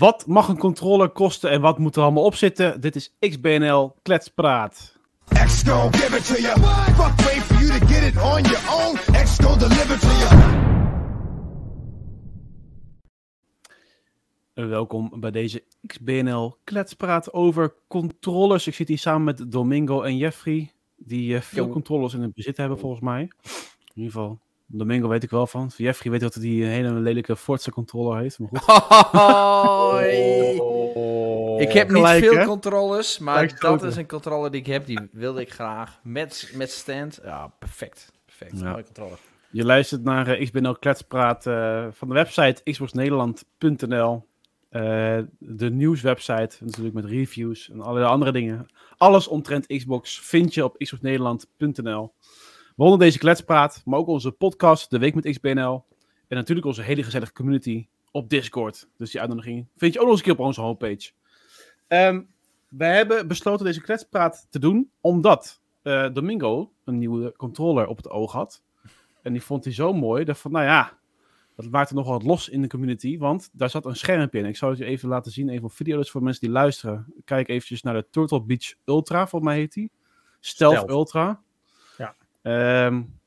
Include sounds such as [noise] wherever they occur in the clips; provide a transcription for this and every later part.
Wat mag een controller kosten en wat moet er allemaal op zitten? Dit is XBNL Kletspraat. Give it to you. Fuck wait for you to get it on your own. X gon deliver to you. Welkom bij deze XBNL Kletspraat over controllers. Ik zit hier samen met Domingo en Jeffrey, die uh, veel controllers in het bezit hebben volgens mij. In ieder geval Domingo weet ik wel van. Jeffrey weet dat hij een hele lelijke Forza controller heeft. Maar goed. Oh, ik heb niet veel controllers, maar dat is een controller die ik heb. Die wilde ik graag. Met, met stand. Ja, perfect. Perfect. Ja. Mooie controller. Je luistert naar uh, XBNL Kletspraat uh, van de website xboxnederland.nl. Uh, de nieuwswebsite, natuurlijk met reviews en allerlei andere dingen. Alles omtrent Xbox vind je op xboxnederland.nl. Waaronder deze kletspraat, maar ook onze podcast, De Week met XBNL. En natuurlijk onze hele gezellige community op Discord. Dus die uitnodiging vind je ook nog eens een keer op onze homepage. Um, we hebben besloten deze kletspraat te doen, omdat uh, Domingo een nieuwe controller op het oog had. En die vond hij zo mooi, dat van, nou ja, dat maakte nogal wat los in de community, want daar zat een schermpje in. Ik zal het je even laten zien, even op video, dus voor mensen die luisteren. Kijk eventjes naar de Turtle Beach Ultra, volgens mij heet die. Stealth, Stealth. Ultra. Um,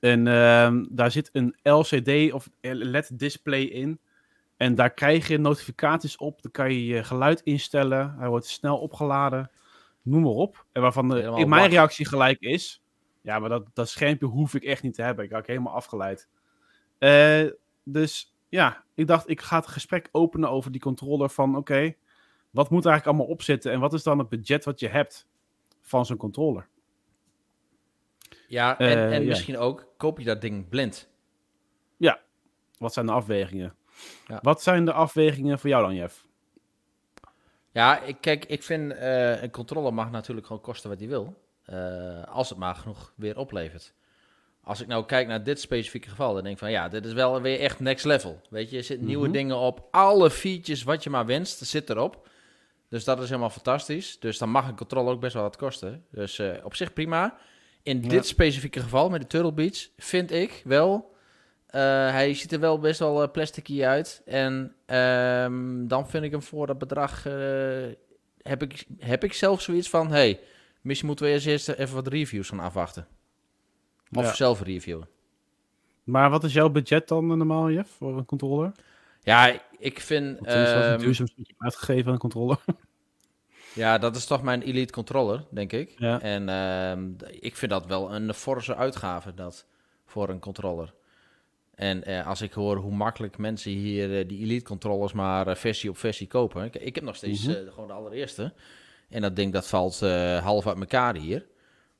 en um, daar zit een LCD of LED-display in. En daar krijg je notificaties op. Dan kan je je geluid instellen. Hij wordt snel opgeladen. Noem maar op. En waarvan de, in mijn reactie gelijk is. Ja, maar dat, dat schermpje hoef ik echt niet te hebben. Ik had helemaal afgeleid. Uh, dus ja, ik dacht, ik ga het gesprek openen over die controller. Van oké, okay, wat moet er eigenlijk allemaal opzitten? En wat is dan het budget wat je hebt van zo'n controller? Ja, en, uh, en ja. misschien ook, koop je dat ding blind? Ja, wat zijn de afwegingen? Ja. Wat zijn de afwegingen voor jou dan, Jeff? Ja, ik, kijk, ik vind uh, een controller mag natuurlijk gewoon kosten wat hij wil. Uh, als het maar genoeg weer oplevert. Als ik nou kijk naar dit specifieke geval, dan denk ik van ja, dit is wel weer echt next level. Weet je, er zitten nieuwe mm -hmm. dingen op. Alle features wat je maar wenst, zit erop. Dus dat is helemaal fantastisch. Dus dan mag een controller ook best wel wat kosten. Dus uh, op zich prima. In ja. dit specifieke geval met de Turtle Beach vind ik wel. Uh, hij ziet er wel best wel uh, plasticky uit. En um, dan vind ik hem voor dat bedrag. Uh, heb, ik, heb ik zelf zoiets van: hey, misschien moeten we eerst even wat reviews gaan afwachten. Of ja. zelf reviewen. Maar wat is jouw budget dan normaal, Jeff, voor een controller? Ja, ik vind. Um, duurzaam uitgegeven aan een controller? [laughs] Ja, dat is toch mijn Elite controller, denk ik. Ja. En uh, ik vind dat wel een forse uitgave dat, voor een controller. En uh, als ik hoor hoe makkelijk mensen hier uh, die Elite controllers maar uh, versie op versie kopen. Ik, ik heb nog steeds mm -hmm. gewoon de allereerste. En dat ding dat valt half uit elkaar hier.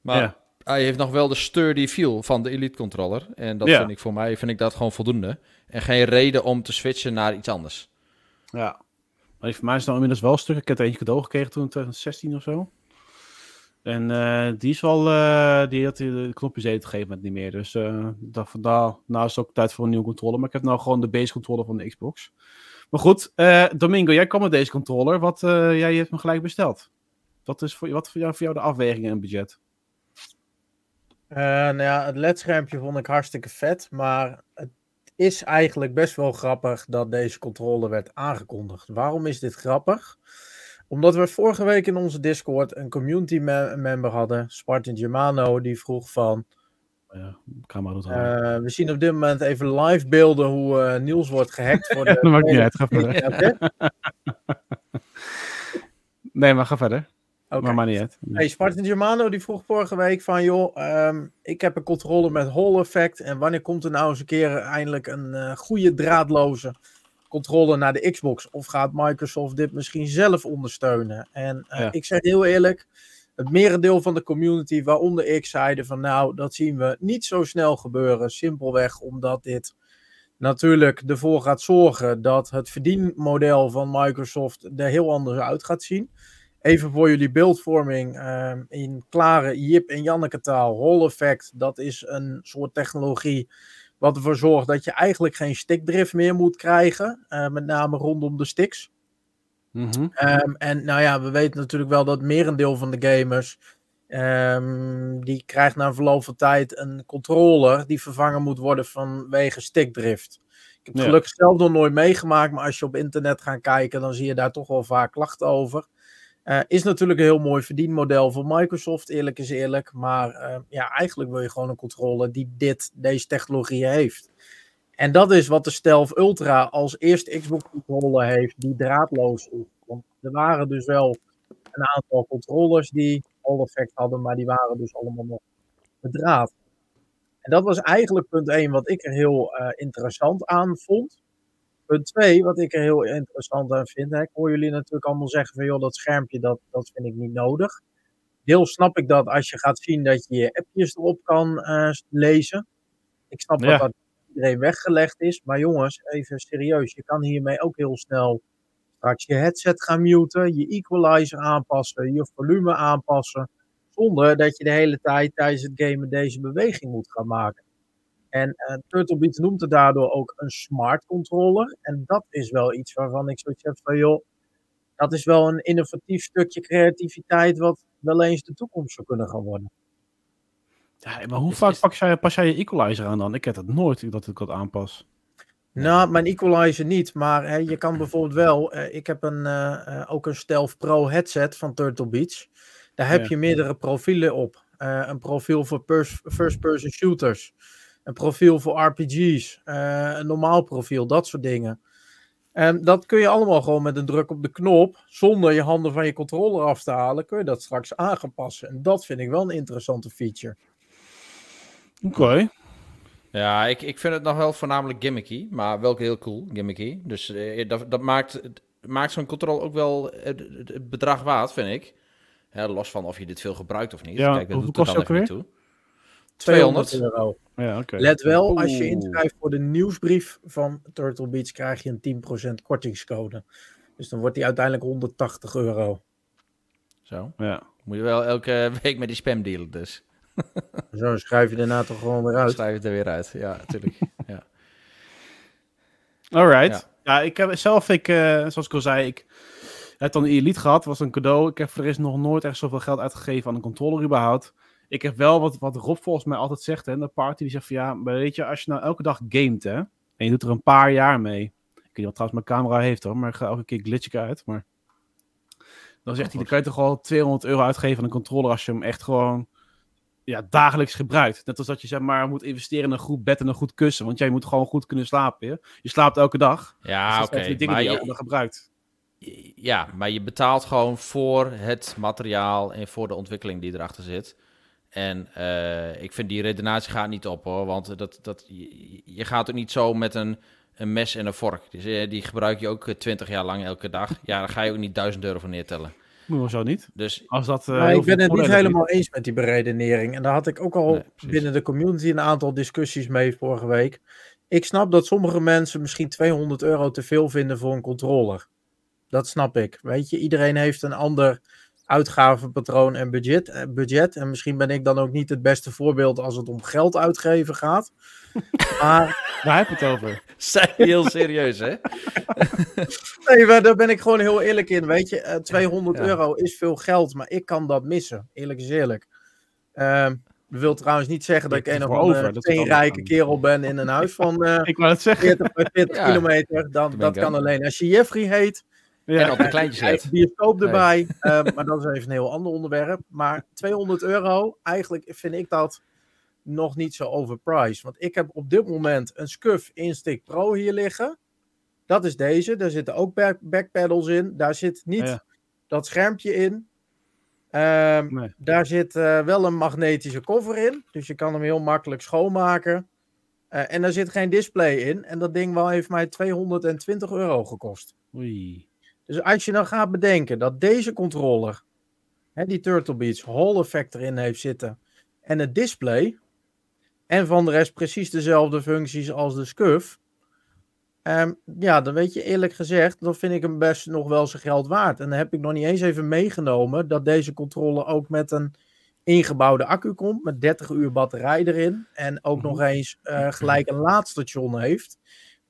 Maar ja. hij heeft nog wel de sturdy feel van de Elite controller. En dat ja. vind ik voor mij vind ik dat gewoon voldoende. En geen reden om te switchen naar iets anders. Ja, maar voor mij is nou inmiddels wel een stuk. Ik heb er eentje cadeau gekregen toen in 2016 of zo. En uh, die is wel, uh, die had de knopjes eten gegeven met niet meer. Dus uh, vandaar, nou is het ook tijd voor een nieuwe controller. Maar ik heb nou gewoon de base controller van de Xbox. Maar goed, Domingo, jij kwam met deze controller. Wat, jij hebt hem gelijk besteld. Wat is voor, wat voor jou de afwegingen en budget? nou ja, het ledschermpje vond ik hartstikke vet. Maar het is eigenlijk best wel grappig dat deze controle werd aangekondigd. Waarom is dit grappig? Omdat we vorige week in onze Discord een community me member hadden, Spartan Germano, die vroeg van... Ja, uh, we zien op dit moment even live beelden hoe uh, Niels wordt gehackt. Voor [laughs] de... dat maakt niet uit, ga verder. [laughs] nee, maar ga verder. Okay. Maar maar niet uit. Hey, Spartan Germano die vroeg vorige week van, joh, um, ik heb een controller met Hall effect en wanneer komt er nou eens een keer eindelijk een uh, goede draadloze controller naar de Xbox? Of gaat Microsoft dit misschien zelf ondersteunen? En uh, ja. ik zeg heel eerlijk, het merendeel van de community, waaronder ik, zeiden van, nou, dat zien we niet zo snel gebeuren. Simpelweg omdat dit natuurlijk ervoor gaat zorgen dat het verdienmodel van Microsoft er heel anders uit gaat zien. Even voor jullie beeldvorming um, in klare Jip en Janneke taal. Hall effect, dat is een soort technologie wat ervoor zorgt dat je eigenlijk geen stickdrift meer moet krijgen. Uh, met name rondom de sticks. Mm -hmm. um, en nou ja, we weten natuurlijk wel dat merendeel van de gamers... Um, die krijgt na verloop van tijd een controller die vervangen moet worden vanwege stickdrift. Ik heb het Ja. gelukkig zelf nog nooit meegemaakt, maar als je op internet gaat kijken, dan zie je daar toch wel vaak klachten over. Eh, is natuurlijk een heel mooi verdienmodel voor Microsoft, eerlijk is eerlijk. Maar eh, ja, eigenlijk wil je gewoon een controller die dit, deze technologie heeft. En dat is wat de Stealth Ultra als eerste Xbox controller heeft die draadloos is. Want er waren dus wel een aantal controllers die Hall effect hadden, maar die waren dus allemaal nog met draad. En dat was eigenlijk punt 1 wat ik er heel eh, interessant aan vond. Punt 2, wat ik er heel interessant aan vind. Hè, ik hoor jullie natuurlijk allemaal zeggen van joh, dat schermpje dat, dat vind ik niet nodig. Deel snap ik dat als je gaat zien dat je je appjes erop kan eh, lezen. Ik snap Ja. dat dat iedereen weggelegd is. Maar jongens, even serieus. Je kan hiermee ook heel snel straks je headset gaan muten, je equalizer aanpassen, je volume aanpassen. Zonder dat je de hele tijd tijdens het gamen deze beweging moet gaan maken. En eh Turtle Beach noemt het daardoor ook een smart controller. En dat is wel iets waarvan ik zoiets heb van, joh, dat is wel een innovatief stukje creativiteit wat wel eens de toekomst zou kunnen gaan worden. Ja, maar hoe Is- vaak is- pak jij, pas jij je equalizer aan dan? Ik heb dat nooit dat ik dat aanpas. Nou, mijn equalizer niet, maar hè, je kan bijvoorbeeld wel. eh, ik heb een, eh, ook een Stealth Pro headset van Turtle Beach. Daar heb Ja. je meerdere profielen op. Eh, een profiel voor pers- first-person shooters, een profiel voor RPG's, eh, een normaal profiel, dat soort dingen. En dat kun je allemaal gewoon met een druk op de knop, zonder je handen van je controller af te halen, kun je dat straks aan gaan passen. En dat vind ik wel een interessante feature. Oké. Ja, ik, ik vind het nog wel voornamelijk gimmicky, maar wel heel cool, gimmicky. Dus eh, dat, dat maakt, maakt zo'n controle ook wel het, het- het bedrag waard, vind ik. Hè, los van of je dit veel gebruikt of niet. Ja, Kijk, dat hoeveel doet er kost dan die even niet toe. 200. euro. Ja, oké. Let wel, als je inschrijft voor de nieuwsbrief van Turtle Beach, krijg je een 10% kortingscode. Dus dan wordt die uiteindelijk 180 euro. Zo. Ja. Moet je wel elke [laughs] week met die spam dealen, dus. [laughs] Zo schrijf je daarna toch gewoon weer Dan uit. schrijf je het er weer uit. Ja, natuurlijk. [laughs] ja. Alright. Ja. ik heb zelf, ik, eh, zoals ik al zei, ik heb dan de Elite gehad. was een cadeau. Ik heb voor de rest nog nooit echt zoveel geld uitgegeven aan een controller überhaupt. Ik heb wel wat, wat Rob volgens mij altijd zegt, hè, de party. Die zegt van ja, maar weet je, als je nou elke dag gamet, hè. En je doet er een paar jaar mee. Ik weet niet wat trouwens mijn camera heeft hoor, maar ik ga elke keer glitch ik uit. Maar dan zegt hij, dan kan je toch wel 200 euro uitgeven aan een controller als je hem echt gewoon ja, dagelijks gebruikt. Net als dat je zeg maar moet investeren in een goed bed en een goed kussen. Want jij moet gewoon goed kunnen slapen. Je, je slaapt elke dag. Dus Ja, dat oké. dingen die je je- elke dag gebruikt. Ja, maar je betaalt gewoon voor het materiaal en voor de ontwikkeling die erachter zit. En eh, ik vind die redenatie gaat niet op hoor, want dat, dat, je, je gaat ook niet zo met een, een mes en een vork. Dus, eh, die gebruik je ook twintig jaar lang elke dag. Ja, daar ga je ook niet duizend euro voor neertellen. Moet wel zo niet. Dus Als dat, eh, Maar heel ik ben het niet helemaal eens met die beredenering. En daar had ik ook al Nee, binnen de community een aantal discussies mee vorige week. Ik snap dat sommige mensen misschien 200 euro te veel vinden voor een controller. Dat snap ik. Weet je, iedereen heeft een ander uitgavenpatroon en budget, eh, budget. En misschien ben ik dan ook niet het beste voorbeeld als het om geld uitgeven gaat. [laughs] Maar Daar heb je het over. zijn heel serieus hè? [laughs] Nee, maar daar ben ik gewoon heel eerlijk in. Weet je, eh, 200 Ja. euro is veel geld, maar ik kan dat missen. Eerlijk is eerlijk. Ehm dat wil trouwens niet zeggen dat Je ik een of andere rijke kerel ben in een huis van [laughs] eh Ik wou het zeggen. 40 bij 40 Ja, kilometer. Dan, dat ik kan alleen als je Jeffrey heet. Ja. En op de kleintjes let. bioscoop Nee. erbij. [laughs] ehm, maar dat is even een heel ander onderwerp. Maar 200 euro, eigenlijk vind ik dat nog niet zo overpriced. Want ik heb op dit moment een Scuf Instick Pro hier liggen. Dat is deze. Daar zitten ook back backpedals in. Daar zit niet Ja. dat schermpje in. Ehm, Nee. Daar zit eh, wel een magnetische cover in. Dus je kan hem heel makkelijk schoonmaken. Eh, en daar zit geen display in. En dat ding wel heeft mij 220 euro gekost. Oei. Dus als je dan gaat bedenken dat deze controller, hè, die Turtle Beach, Hall effect erin heeft zitten en het display, en van de rest precies dezelfde functies als de Scuf, ehm, ja, dan weet je eerlijk gezegd, dan vind ik hem best nog wel zijn geld waard. En dan heb ik nog niet eens even meegenomen dat deze controller ook met een ingebouwde accu komt, met 30 uur batterij erin, en ook Mhm. nog eens eh, gelijk een laadstation heeft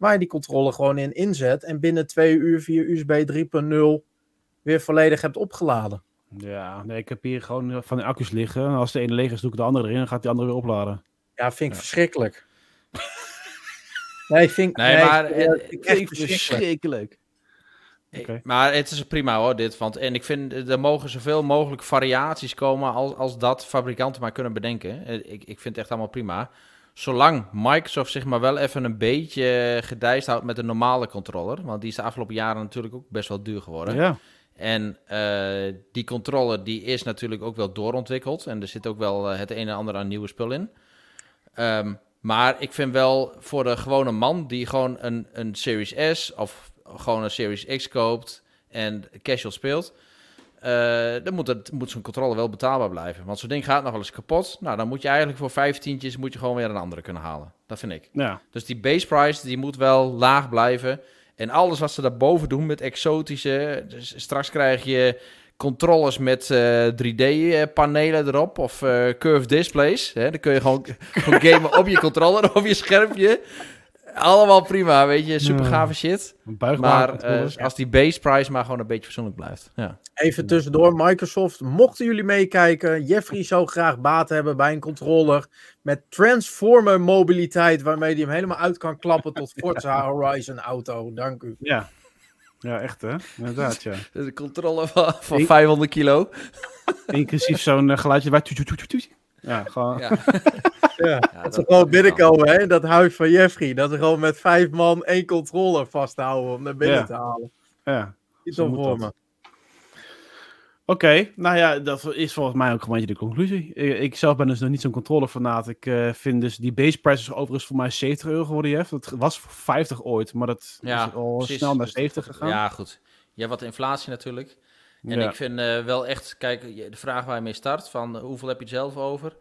waar je die controller gewoon in inzet en binnen twee uur via USB 3.0 weer volledig hebt opgeladen. Ja, nee, ik heb hier gewoon eh, van die accu's liggen. En als de ene leeg is, doe ik de andere erin. Dan gaat die andere weer opladen. Ja, vind ik Ja. verschrikkelijk. [laughs] Nee, vind ik... Nee, maar, ik- eh, echt Echt verschrikkelijk. Oké. Maar het is prima hoor, dit. Want, en ik vind, er mogen zoveel mogelijk variaties komen als, als dat fabrikanten maar kunnen bedenken. Eh, Ik, ik vind het echt allemaal prima. Zolang Microsoft zich maar wel even een beetje gedijst houdt met een normale controller. Want die is de afgelopen jaren natuurlijk ook best wel duur geworden. Ja. En eh, die controller die is natuurlijk ook wel doorontwikkeld. En er zit ook wel eh, het een en ander aan nieuwe spul in. Ehm, maar ik vind wel voor de gewone man die gewoon een, een Series S of gewoon een Series X koopt en casual speelt. Eh, dan moet, het, moet zo'n controller wel betaalbaar blijven. Want zo'n ding gaat nog wel eens kapot. Nou, dan moet je eigenlijk voor vijftientjes moet je gewoon weer een andere kunnen halen. Dat vind ik. ja. Dus die base price die moet wel laag blijven. En alles wat ze daarboven doen met exotische. Dus straks krijg je controllers met 3D-panelen erop of eh curved displays. Hè? Dan kun je gewoon, [laughs] gewoon gamen op je controller, op je schermpje. Allemaal prima, weet je, super gave shit. Maar eh, als die base price maar gewoon een beetje fatsoenlijk blijft. Ja. Even tussendoor, Microsoft, mochten jullie meekijken, Jeffrey zou graag baat hebben bij een controller met transformer mobiliteit, waarmee hij hem helemaal uit kan klappen tot Forza [laughs] Horizon Auto. Dank u. Ja. Ja, echt hè? Inderdaad, ja. [laughs] De controller van, van Ik- 500 kilo. Inclusief zo'n eh, geluidje bij... Ja, gewoon... Ja. [laughs] Ja, Ja, dat ze gewoon binnenkomen, hè, dat huis van Jeffrey. Dat ze gewoon met vijf man één controller vasthouden om naar binnen Ja. te halen. Ja. Iets om voor dat. me. Oké, nou ja, dat is volgens mij ook gewoon een beetje de conclusie. Ik, ik zelf ben dus nog niet zo'n controllerfanaat. Ik eh, vind dus die base price is overigens voor mij 70 euro geworden, Jeff. Dat was voor 50 ooit, maar dat Ja, is al precies. snel naar Dus 70 gegaan. Ja, goed. Je hebt wat inflatie natuurlijk. En Ja. ik vind eh, wel echt, kijk, de vraag waar je mee start, van eh, hoeveel heb je het zelf over?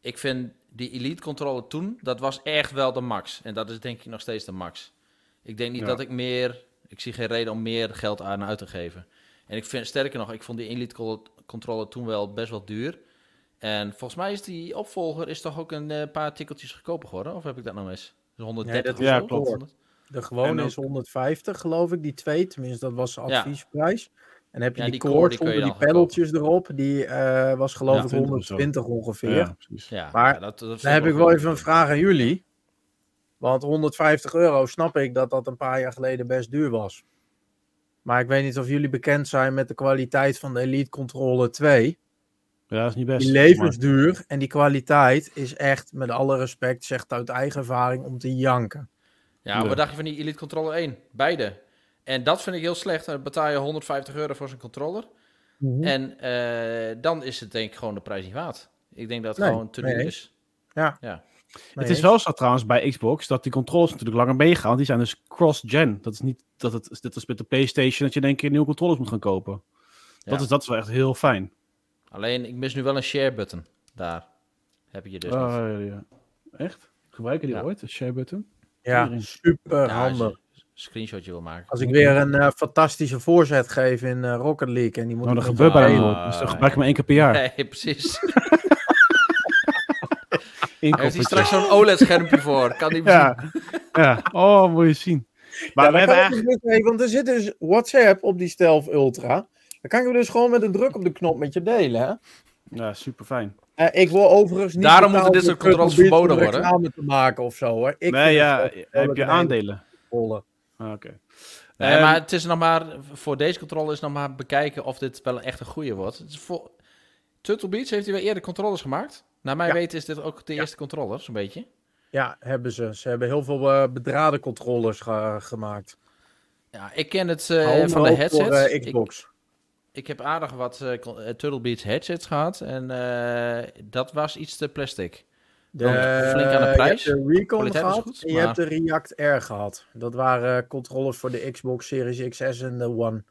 Ik vind die Elite controller toen, dat was echt wel de max. En dat is denk ik nog steeds de max. Ik denk niet Ja. dat ik meer, ik zie geen reden om meer geld aan uit te geven. En ik vind, sterker nog, ik vond die Elite controller toen wel best wel duur. En volgens mij is die opvolger is toch ook een eh, paar tikkeltjes goedkoper geworden? Of heb ik dat nou mis? Dus 130 dat of is- ja, zo? klopt. 100? De gewone is 150, geloof ik, die twee. Tenminste, dat was de Ja. En heb je Ja, die, die core, die peddeltjes erop. Die eh, was geloof Ja, ik 20 of zo. 120 ongeveer. Ja, precies. Ja, Maar ja, dat, dat Dan heb ik wel even een vraag aan jullie. Want 150 euro snap ik dat dat een paar jaar geleden best duur was. Maar ik weet niet of jullie bekend zijn met de kwaliteit van de Elite Controller 2. Ja, dat is niet best. Die levensduur en die kwaliteit is echt, met alle respect, zegt uit eigen ervaring om te janken. Ja, Ja. wat dacht je van die Elite Controller 1? Beide. En dat vind ik heel slecht. Dan betaal je 150 euro voor zijn controller. En eh, dan is het denk ik gewoon de prijs niet waard. Ik denk dat het Nee, gewoon te duur is. Ja. Ja. Nee, het is wel zo trouwens bij Xbox dat die controllers natuurlijk langer meegaan. want Die zijn dus cross-gen. Dat is niet dat het dit is met de PlayStation dat je in één keer nieuwe controllers moet gaan kopen. Dat, is, dat is wel echt heel fijn. Alleen, ik mis nu wel een share button. Daar heb je dus niet. Oh, ja. Echt? Gebruiken die Ja. ooit, een share button? Ja, super handig. Een screenshotje wil maken. Als ik weer een eh, fantastische voorzet geef in eh, Rocket League en die moet Nou, dat met gebeurt bijna spelen. Ah, nooit. Dus dat gebruik ik maar één keer per jaar. [laughs] Nee, precies. [laughs] Hij heeft hier koppertje. straks zo'n OLED-schermpje voor. Kan niet Ja, [laughs] ja. Oh, moet je zien. Maar Ja, we dan hebben eigenlijk... dus mee, want er zit dus WhatsApp op die Stealth Ultra. Dan kan ik hem dus gewoon met een druk op de knop met je delen. Hè? Ja, super fijn. Eh, ik wil overigens niet Daarom moeten dit soort controles verboden worden. te maken of zo hoor. Ik nee, ja, heb je aandelen? Ah, Oké. Nee, Ehm, maar het is nog maar, voor deze controller is nog maar bekijken of dit wel echt een goede wordt. Het is voor, Turtle Beach heeft hij wel eerder controllers gemaakt. Naar mijn Ja. weten is dit ook de eerste controller, zo'n beetje. Ja, hebben ze. Ze hebben heel veel eh, bedraden controllers ge- gemaakt. Ja, ik ken het eh, van de headsets. voor, eh, ik, Xbox. ik heb aardig wat Turtle Beach headsets gehad. En dat was iets te plastic. De, dan flink aan de je prijs. hebt de Recon Kwaliteit gehad goed, en je maar- hebt de React R gehad. Dat waren eh, controllers voor de Xbox Series XS en de One.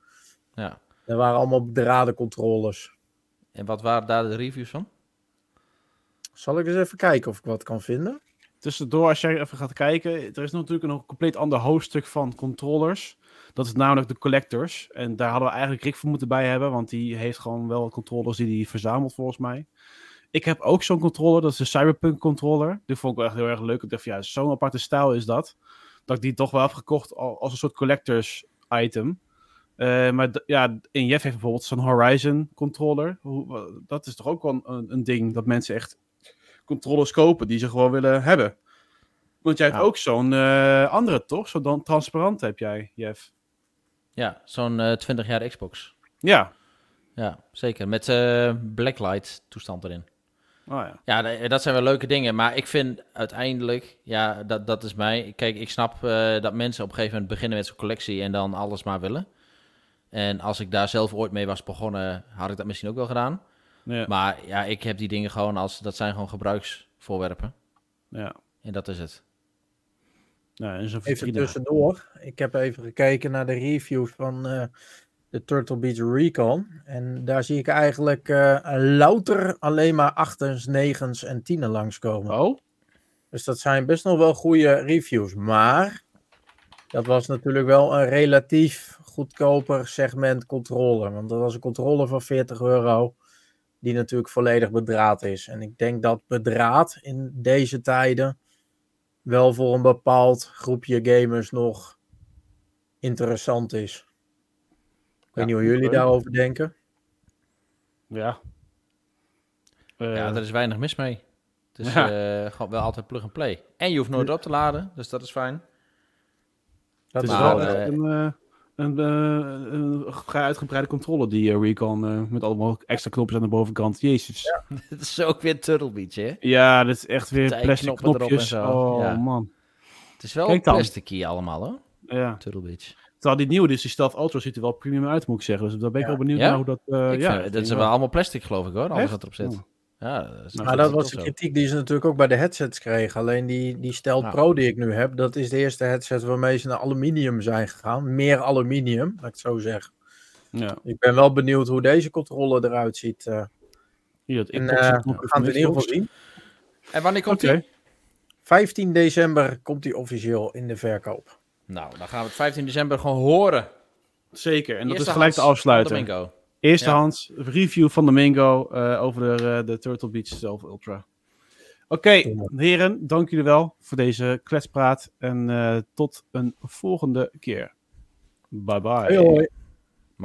Ja. Dat waren allemaal bedraden controllers. En wat waren daar de reviews van? Zal ik eens even kijken of ik wat kan vinden? Tussendoor, als jij even gaat kijken, er is natuurlijk nog een compleet ander hoofdstuk van controllers. Dat is namelijk de collectors. En daar hadden we eigenlijk Rick voor moeten bij hebben, want die heeft gewoon wel controllers die hij verzamelt volgens mij. Ik heb ook zo'n controller, dat is de Cyberpunk controller. Die vond ik wel echt heel erg leuk. Ik dacht, van, ja, zo'n aparte stijl is dat. Dat ik die toch wel heb gekocht al- als een soort collectors item. Eh, maar ja, en Jeff heeft bijvoorbeeld zo'n Horizon controller. Hoe, dat is toch ook wel een, een ding dat mensen echt controllers kopen die ze gewoon willen hebben. Want jij hebt ook zo'n eh, andere, toch? Zo'n dan transparante heb jij, Jeff. Ja, zo'n eh 20 jaar Xbox. Ja. Ja, zeker. Met eh blacklight toestand erin. Oh ja. Ja, da- dat zijn wel leuke dingen. Maar ik vind uiteindelijk, ja, dat, dat is mij. Kijk, ik snap eh, dat mensen op een gegeven moment beginnen met zo'n collectie en dan alles maar willen. En als ik daar zelf ooit mee was begonnen, had ik dat misschien ook wel gedaan. Ja. Maar ja, ik heb die dingen gewoon als, dat zijn gewoon gebruiksvoorwerpen. ja. En dat is het. Nou, en zo'n Even tussendoor. Ik heb even gekeken naar de reviews van eh, de Turtle Beach Recon. En daar zie ik eigenlijk eh, louter alleen maar achtens, negens en tienen langskomen. Oh? Dus dat zijn best nog wel goede reviews. Maar dat was natuurlijk wel een relatief goedkoper segment controller. Want dat was een controller van 40 euro. Die natuurlijk volledig bedraad is. En ik denk dat bedraad in deze tijden wel voor een bepaald groepje gamers nog interessant is. Ik weet niet hoe jullie daarover denken. Ja. Eh, ja, daar is weinig mis mee. Het is [laughs] Ja. eh, gewoon wel altijd plug and play. En je hoeft nooit op te laden, dus dat is fijn. Dat het is wel een, eh, een, een vrij uitgebreide controle, die Recon, eh, met allemaal extra knopjes aan de bovenkant. Jezus. Ja, [laughs] Het is ook weer Turtle Beach, hè? dit is echt weer Tij plastic erop en knopjes. zo. Oh Ja. man. Het is wel plastic allemaal, hoor. Ja. Turtle Beach. Terwijl die nieuwe, dus die Stealth Ultra, ziet er wel premium uit, moet ik zeggen. Dus daar ben ik Ja. wel benieuwd Ja? naar hoe dat... eh ja, vind, dat is wel allemaal plastic, geloof ik, hoor. Alles wat erop zit. Oh. Ja, dat is Maar dat was de zo. kritiek die ze natuurlijk ook bij de headsets kregen. Alleen die, die Stealth Ja. Pro die ik nu heb, dat is de eerste headset waarmee ze naar aluminium zijn gegaan. Meer aluminium, laat ik het zo zeggen. Ja. Ik ben wel benieuwd hoe deze controller eruit ziet. eh. Hier, dat En eh, we gaan het in ieder geval zien. En wanneer komt Oké. die? 15 december komt die officieel in de verkoop. Nou, dan gaan we het 15 december gewoon horen. Zeker, en dat is Eerste gelijk te Hans afsluiten. Domingo. Eerstehands review van Domingo eh over de, eh, de Turtle Beach Stealth Ultra. Oké, heren, dank jullie wel voor deze kletspraat. En eh, tot een volgende keer. Bye bye. Hoi.